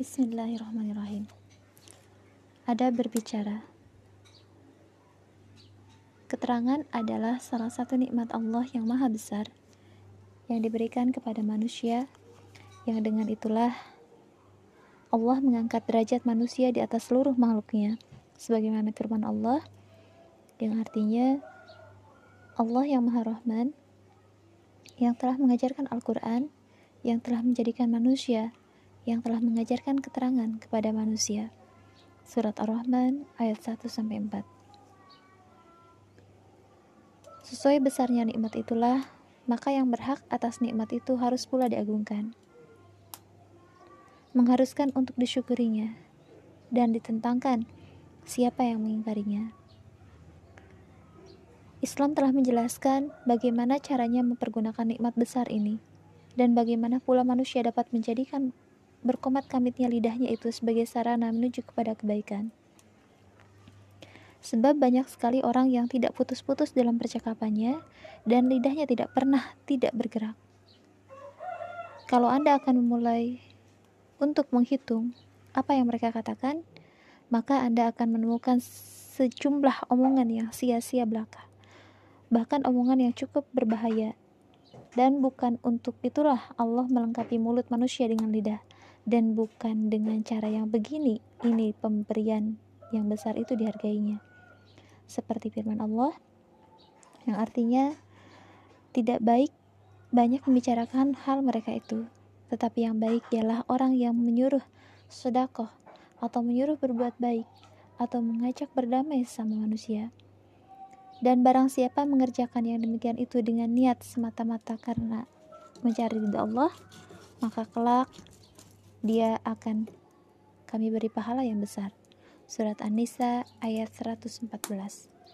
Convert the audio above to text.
Bismillahirrahmanirrahim. Ada berbicara. Keterangan adalah salah satu nikmat Allah yang maha besar yang diberikan kepada manusia yang dengan itulah Allah mengangkat derajat manusia di atas seluruh makhluknya sebagaimana firman Allah yang artinya Allah yang maha rahman yang telah mengajarkan Al-Quran yang telah menjadikan manusia yang telah mengajarkan keterangan kepada manusia. Surat Ar-Rahman ayat 1 sampai 4. Sesuai besarnya nikmat itulah, maka yang berhak atas nikmat itu harus pula diagungkan. Mengharuskan untuk disyukurinya dan ditentangkan siapa yang mengingkarinya. Islam telah menjelaskan bagaimana caranya mempergunakan nikmat besar ini dan bagaimana pula manusia dapat menjadikan berkomat kamitnya lidahnya itu sebagai sarana menuju kepada kebaikan. Sebab banyak sekali orang yang tidak putus-putus dalam percakapannya dan lidahnya tidak pernah tidak bergerak. Kalau Anda akan memulai untuk menghitung apa yang mereka katakan, maka Anda akan menemukan sejumlah omongan yang sia-sia belaka. Bahkan omongan yang cukup berbahaya. Dan bukan untuk itulah Allah melengkapi mulut manusia dengan lidah dan bukan dengan cara yang begini. Ini pemberian yang besar itu dihargainya. Seperti firman Allah yang artinya tidak baik banyak membicarakan hal mereka itu. Tetapi yang baik ialah orang yang menyuruh sedekah atau menyuruh berbuat baik atau mengajak berdamai sama manusia. Dan barang siapa mengerjakan yang demikian itu dengan niat semata-mata karena mencari ridha Allah maka kelak dia akan kami beri pahala yang besar. Surat An-Nisa ayat 114.